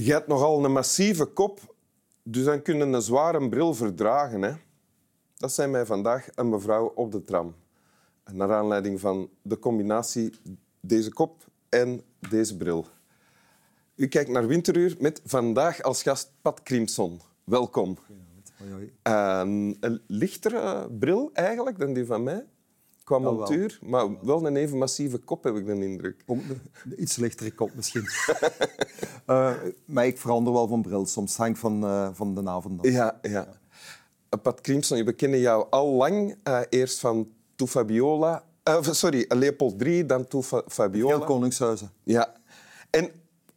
Je hebt nogal een massieve kop, dus dan kun je een zware bril verdragen. Hè? Dat zei mij vandaag een mevrouw op de tram. Naar aanleiding van de combinatie deze kop en deze bril. U kijkt naar Winteruur met vandaag als gast Pat Crimson. Welkom. Hoi, hoi. Een, een lichtere bril eigenlijk dan die van mij, qua wel. montuur. Maar wel een even massieve kop, heb ik de indruk. Iets lichtere kop misschien. Eh, maar ik verander wel van bril soms. Het hangt van, eh, van de avond af. Ja, ja. Pat Crimson, we kennen jou al lang. eh, eerst van To Fabiola. eh, sorry, Leopold III, dan To Fa- Fabiola. Heel Koningshuizen. Ja. En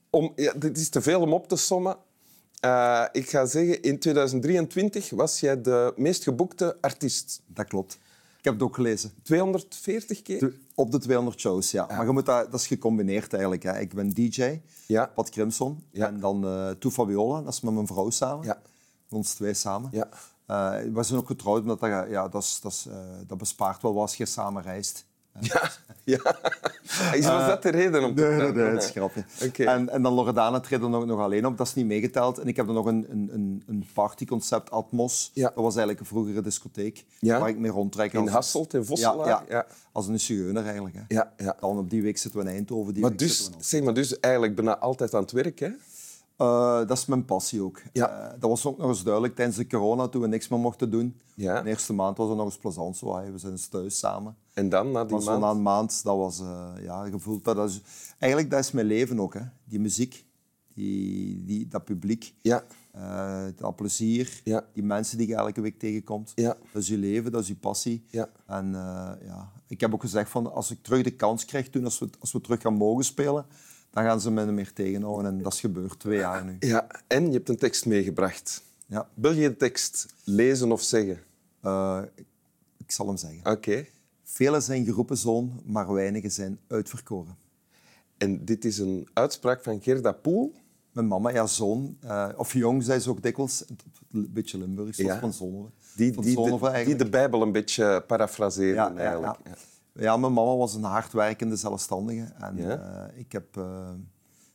om, ja, dit is te veel om op te sommen. Eh, ik ga zeggen, in 2023 was jij de meest geboekte artiest. Dat klopt. Ik heb het ook gelezen. 240 keer? De- Op de 200 shows, ja. Maar je moet dat, dat is gecombineerd eigenlijk. Hè. Ik ben DJ, Ja. Pat Crimson. Ja. En dan eh To Fabiola, dat is met mijn vrouw samen. Ja. Ons twee samen. Ja. Eh, we zijn ook getrouwd, omdat dat, ja, dat, is, dat, is, eh, dat bespaart wel wat als je samen reist. Ja. ja. Is was dat de reden om te Nee, nee, praten? nee, dat is grapje. Oké. En, en dan Loredana treedt er nog, nog alleen op, dat is niet meegeteld. En ik heb er nog een, een, een, partyconcept, Atmos. Ja. Dat was eigenlijk een vroegere discotheek, Ja. waar ik mee rondtrek. In als- Hasselt, in Vosselaar? Ja, als een zigeuner eigenlijk. Hè. Ja, ja. Dan op die week zitten we in Eindhoven, die Maar week dus, zeg maar dus eigenlijk bijna altijd aan het werk, hè? Eh, dat is mijn passie ook. Ja. Eh, dat was ook nog eens duidelijk tijdens de corona, toen we niks meer mochten doen. Ja. De eerste maand was het nog eens plezant. Zo, we zijn eens thuis samen. En dan, na die Maar zo na maand? een maand, dat was eh, ja, gevoeld dat, dat is, eigenlijk dat is mijn leven ook. Hè. Die muziek, die, die, dat publiek, Ja. dat plezier, Ja. die mensen die je elke week tegenkomt. Ja. Dat is je leven, dat is je passie. Ja. En ja, ik heb ook gezegd van als ik terug de kans krijg, toen als we, als we terug gaan mogen spelen, dan gaan ze me meer tegenhouden. En dat is gebeurd, twee jaar nu. Ja, en je hebt een tekst meegebracht. Ja. Wil je de tekst lezen of zeggen? Eh, ik, zal hem zeggen. Oké. Velen zijn geroepen zoon, maar weinigen zijn uitverkoren. En dit is een uitspraak van Gerda Poel. Mijn mama, ja, zoon. eh, of jong, zei ze ook dikwijls. Een beetje Limburgs, Ja. van Zonhoven. Die, die, Zonhoven de, die de Bijbel een beetje parafraseren ja, ja, eigenlijk. ja. Ja, mijn mama was een hardwerkende zelfstandige. En Ja. eh, ik heb... eh,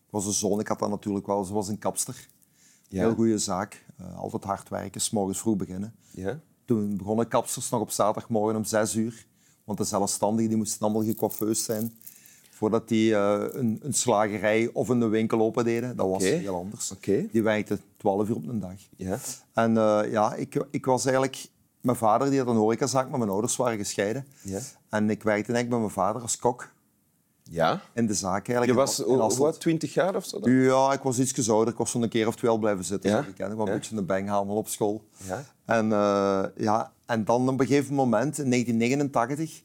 ik was een zoon, ik had dat natuurlijk wel. Ze was een kapster. Ja. Heel goede zaak. Eh, altijd hard werken, s morgens vroeg beginnen. Ja? Toen begonnen kapsters nog op zaterdagmorgen om zes uur. Want de zelfstandigen die moesten allemaal gecoiffeusd zijn. Voordat die een, een slagerij of een winkel open deden. Dat was heel anders. Die werkten twaalf uur op een dag. Ja. En ja, ik, ik was eigenlijk... Mijn vader die had een horecazaak, maar mijn ouders waren gescheiden. Ja. En ik werkte eigenlijk bij mijn vader als kok Ja? in de zaak. Eigenlijk. Je was in hoe, wat, 20 jaar of zo? dan? Ja, ik was iets ouder. Ik was zo'n keer of twee al blijven zitten. Ja? Ja? Ik, was Ja? een beetje een banghamel op school. Ja. En, eh, ja, en dan op een gegeven moment, in 1989,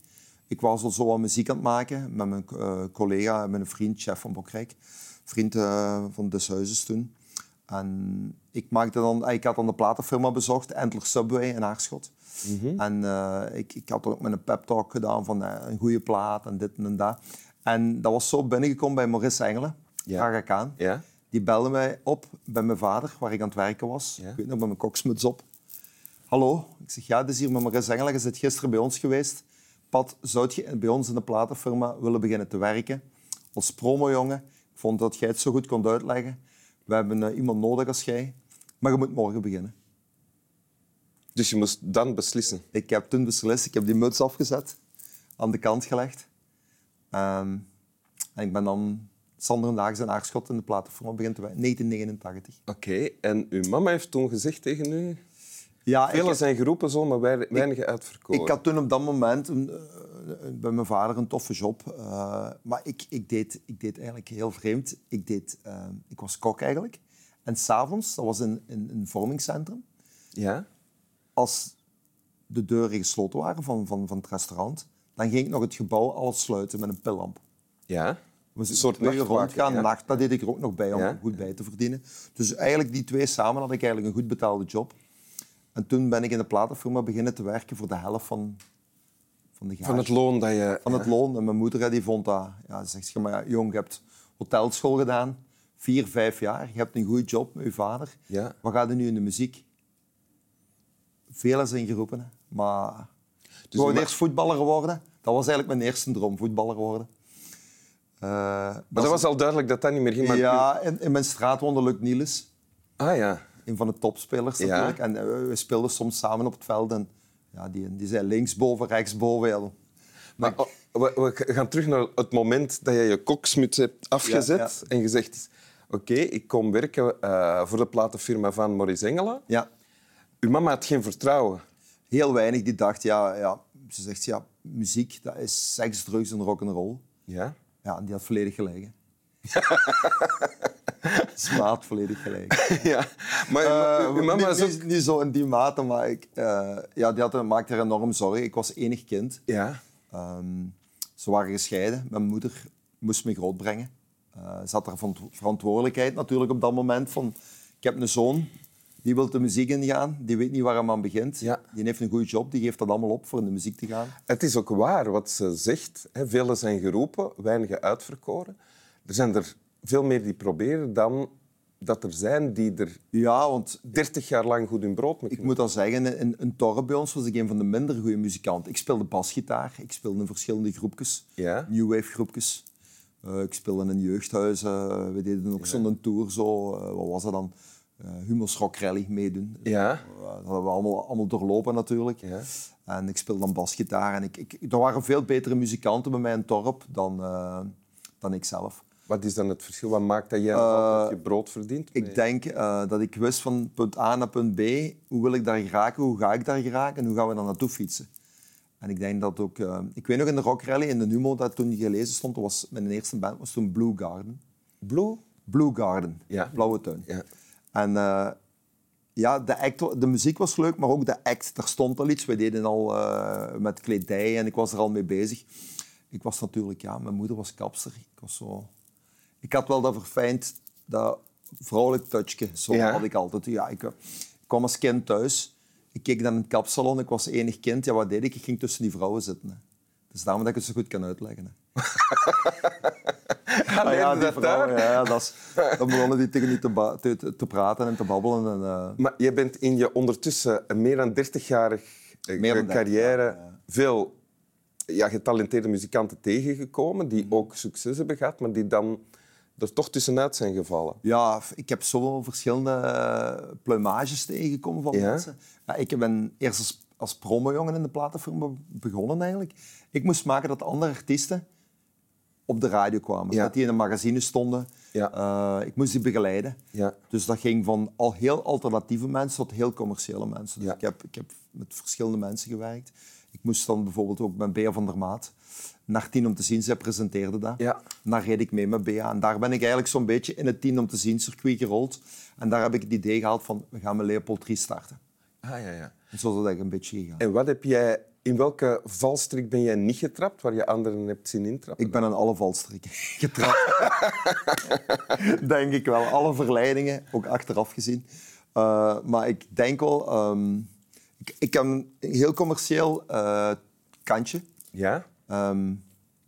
ik was al zo aan muziek aan het maken met mijn eh, collega, mijn vriend, chef van Bokrijk. Vriend eh, van Deshuizes toen. En ik, maakte dan, ik had dan de platenfirma bezocht, Entler Subway in Aarschot. En eh, ik, ik had ook met een pep talk gedaan van eh, een goede plaat en dit en dat. En dat was zo binnengekomen bij Maurice Engelen, Ja. Ja? Die belde mij op bij mijn vader, waar ik aan het werken was. Ja. Ik weet nog, met mijn koksmuts op. Hallo, ik zeg, ja, dit is hier met Maurice Engelen. Je zit gisteren bij ons geweest. Pat, zou je bij ons in de platenfirma willen beginnen te werken? Als promojongen. Ik vond dat jij het zo goed kon uitleggen. We hebben eh, iemand nodig als jij. Maar je moet morgen beginnen. Dus je moest dan beslissen. Ik heb toen beslist, ik heb die muts afgezet, aan de kant gelegd. Ehm, en ik ben dan Sander en Daags in Aarschot in de platenfirma beginnen te werken. 1989. Oké. En uw mama heeft toen gezegd tegen u... Ja, Velen zijn geroepen, zo, maar weinigen uitverkoren. Ik had toen op dat moment een, eh, bij mijn vader een toffe job. eh, maar ik, ik, deed, ik deed eigenlijk heel vreemd. Ik, deed, eh, ik was kok eigenlijk. En s'avonds, dat was in, in een vormingscentrum, Ja? als de deuren gesloten waren van, van, van het restaurant, dan ging ik nog het gebouw alles sluiten met een pillamp. Ja? We Een soort rondgaan, ja. nacht, dat deed ik er ook nog bij om Ja. goed bij te verdienen. Dus eigenlijk die twee samen had ik eigenlijk een goed betaalde job. En toen ben ik in de platenfirma beginnen te werken voor de helft van, van de gage. Van het loon dat je... Van het loon. En mijn moeder hè, die vond dat... Ja, ze zegt, maar ja, jong, je hebt hotelschool gedaan. Vier, vijf jaar. Je hebt een goede job met je vader. Ja. Wat gaat er nu in de muziek? Velen zijn geroepen, hè. maar... ik Dus wou je ma- eerst voetballer worden. Dat was eigenlijk mijn eerste droom, voetballer worden. Eh, Maar dat was al duidelijk dat dat niet meer ging. maar- Ja, in, in mijn straat woonde Luc Niels. Ah ja. Een van de topspelers Ja. natuurlijk. En eh, we speelden soms samen op het veld. En ja, die, die zei linksboven, rechtsboven. Maar oh, we, we gaan terug naar het moment dat je je koksmuts hebt afgezet Ja, en gezegd... Oké, ik kom werken eh, voor de platenfirma van Maurice Engelen. ja, Uw mama had geen vertrouwen. heel weinig die dacht, ja, ja, ze zegt, ja, muziek, dat is seks, drugs en rock'n'roll. Ja? Ja, en die had volledig gelijk. Smaat volledig gelijk. ja. Maar Eh, uw mama niet, ook... zo in die mate, maar ik, eh, ja, die had, maakte er enorm zorgen. Ik was enig kind. Ja. Ehm, ze waren gescheiden. Mijn moeder moest me grootbrengen. Eh ze had er van- verantwoordelijkheid natuurlijk op dat moment. Van, ik heb een zoon, die wil de muziek ingaan. Die weet niet waar hij aan begint. Ja. Die heeft een goede job, die geeft dat allemaal op voor in de muziek te gaan. Het is ook waar wat ze zegt. Hè. Velen zijn geroepen, weinigen uitverkoren. Er zijn er veel meer die proberen dan dat er zijn die er Ja, want 30 jaar lang goed hun brood mee ik moet al zeggen, in een dorp bij ons was ik een van de minder goede muzikanten. Ik speelde basgitaar, ik speelde in verschillende groepjes, Ja. new wave groepjes. Eh, ik speelde in een jeugdhuis. eh, we deden ook zo'n tour, zo, eh, wat was dat dan? Humo's Rock Rally meedoen. Ja. Dat hebben we allemaal, allemaal doorlopen natuurlijk. Ja. En ik speelde dan basgitaar. En ik, ik, er waren veel betere muzikanten bij mij in het dorp dan, dan ik zelf. Wat is dan het verschil? Wat maakt dat jij altijd je brood verdient? Ik denk eh, dat ik wist van punt A naar punt B, hoe wil ik daar geraken, hoe ga ik daar geraken en hoe gaan we daar naartoe fietsen. En ik denk dat ook... eh, ik weet nog in de Rock Rally, in de Numo, dat toen die gelezen stond, dat was mijn eerste band, was toen Blue Garden. Blue? Blue Garden, Ja. Blauwe Tuin. Ja. En ja, de, act, de muziek was leuk, maar ook de act. Er stond al iets. We deden al met kledij en ik was er al mee bezig. Ik was natuurlijk, ja, mijn moeder was kapster. Ik was zo... Ik had wel dat verfijnd, dat vrouwelijk touchje. Zo Ja. had ik altijd. Ja, ik, eh, ik kwam als kind thuis. Ik keek dan in het kapsalon. Ik was enig kind. Ja, wat deed ik? Ik ging tussen die vrouwen zitten. Hè. Dus daarom dat ik het zo goed kan uitleggen. Hè. Ah, ja, die dat vrouwen, ja, dat is, dan begonnen die tegen die te, te, te- te praten en te babbelen. En, eh, Maar je bent in je ondertussen een meer dan 30-jarig eh, Meer dan 30 carrière ja. veel ja, getalenteerde muzikanten tegengekomen die ook succes hebben gehad, maar die dan er toch tussenuit zijn gevallen. Ja, ik heb zoveel verschillende eh, pluimages tegengekomen van Ja? mensen. Ja, ik ben eerst als, als promojongen in de platenfirma begonnen eigenlijk. Ik moest maken dat andere artiesten op de radio kwamen. Ja. Dat die in een magazine stonden. Ja. Eh, ik moest die begeleiden. Ja. Dus dat ging van al heel alternatieve mensen tot heel commerciële mensen. Dus ik, heb, ik heb met verschillende mensen gewerkt. Ik moest dan bijvoorbeeld ook met Bea van der Maat naar Tien om te zien. Zij presenteerde dat. Ja. Daar reed ik mee met Bea. En daar ben ik eigenlijk zo'n beetje in het Tien om te zien circuit gerold. En daar heb ik het idee gehaald van, we gaan met Leopold 3 starten. Ah, ja, ja. En zo is dat eigenlijk een beetje gegaan. En wat heb jij, in welke valstrik ben jij niet getrapt waar je anderen hebt zien intrappen? Ik ben aan alle valstrikken getrapt. denk ik wel. Alle verleidingen, ook achteraf gezien. Eh, maar ik denk wel... ehm, ik, ik heb een heel commercieel eh, kantje. Ja? Ehm,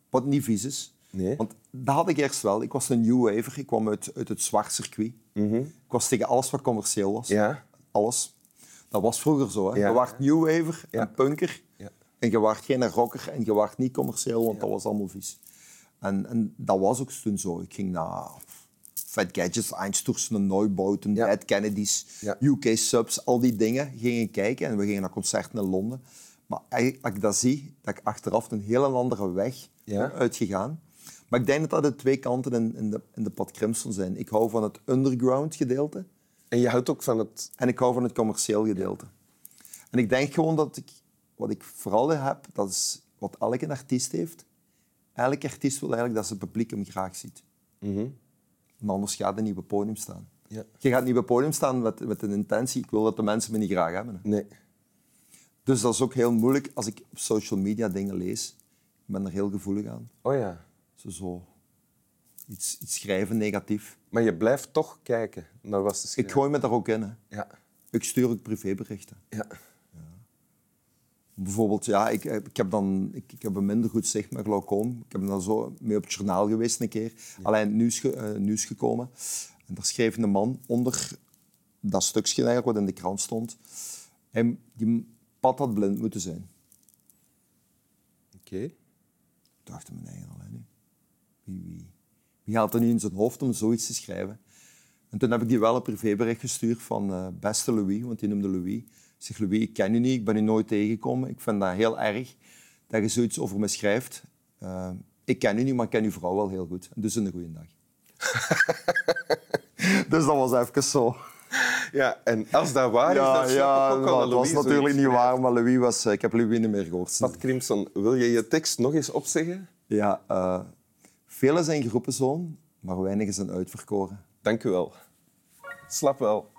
wat niet vies is. Nee. Want dat had ik eerst wel. Ik was een new waver. Ik kwam uit, uit het zwart circuit. Ik was tegen alles wat commercieel was. Mhm. Ja? Alles. Dat was vroeger zo. Hè. Ja. Je was new waver Ja. en punker. En je was geen rocker en je was niet commercieel, want dat was allemaal vies. En, en dat was ook toen zo. Ik ging naar Fat Gadgets, Einstürzen, Neubauten. Dead Kennedys. UK Subs, al die dingen gingen kijken. En we gingen naar concerten in Londen. Maar als ik dat zie, dat ik achteraf een heel andere weg Ja. uitgegaan. Maar ik denk dat dat de twee kanten in, in, de, in de pad Crimson zijn. Ik hou van het underground gedeelte. En je houdt ook van het... En ik hou van het commercieel gedeelte. En ik denk gewoon dat ik, wat ik vooral heb, dat is wat elke artiest heeft. Elke artiest wil eigenlijk dat zijn publiek hem graag ziet. Mhm. En anders gaat hij niet op het podium staan. Ja. Je gaat niet op het podium staan met, met een intentie, ik wil dat de mensen me niet graag hebben. hè. Nee. Dus dat is ook heel moeilijk als ik op social media dingen lees. Ik ben er heel gevoelig aan. Oh ja. Zo, zo iets, iets schrijven negatief. Maar je blijft toch kijken naar wat ze Ik gooi me daar ook in. Hè. Ja. Ik stuur ook privéberichten. Ja. Bijvoorbeeld, ja, ik, ik heb dan ik, ik heb een minder goed zicht met glaucoom. Ik heb dan zo mee op het journaal geweest een keer. Alleen nieuws, ge- eh, nieuws gekomen. En daar schreef een man onder dat stukje eigenlijk, wat in de krant stond. En die pad had blind moeten zijn. Oké. Ik dacht in mijn eigen alleen nu. wie, wie, wie haalt er nu in zijn hoofd om zoiets te schrijven? En toen heb ik die wel een privébericht gestuurd van eh, beste Louis, want die noemde Louis. Ik zeg, Louis, ik ken u niet, ik ben u nooit tegengekomen. Ik vind dat heel erg dat je zoiets over me schrijft. Uh, ik ken u niet, maar ik ken uw vrouw wel heel goed. Dus een goede dag. dus dat was even zo. Ja, en als dat waar is, Ja, dan snap ja, ik ook al dat was natuurlijk niet waar, maar Louis was, ik heb Louis niet meer gehoord. Pat Crimson, wil je je tekst nog eens opzeggen? Ja, uh, velen zijn geroepen zoon, maar weinigen zijn uitverkoren. Dank u wel. Slap wel.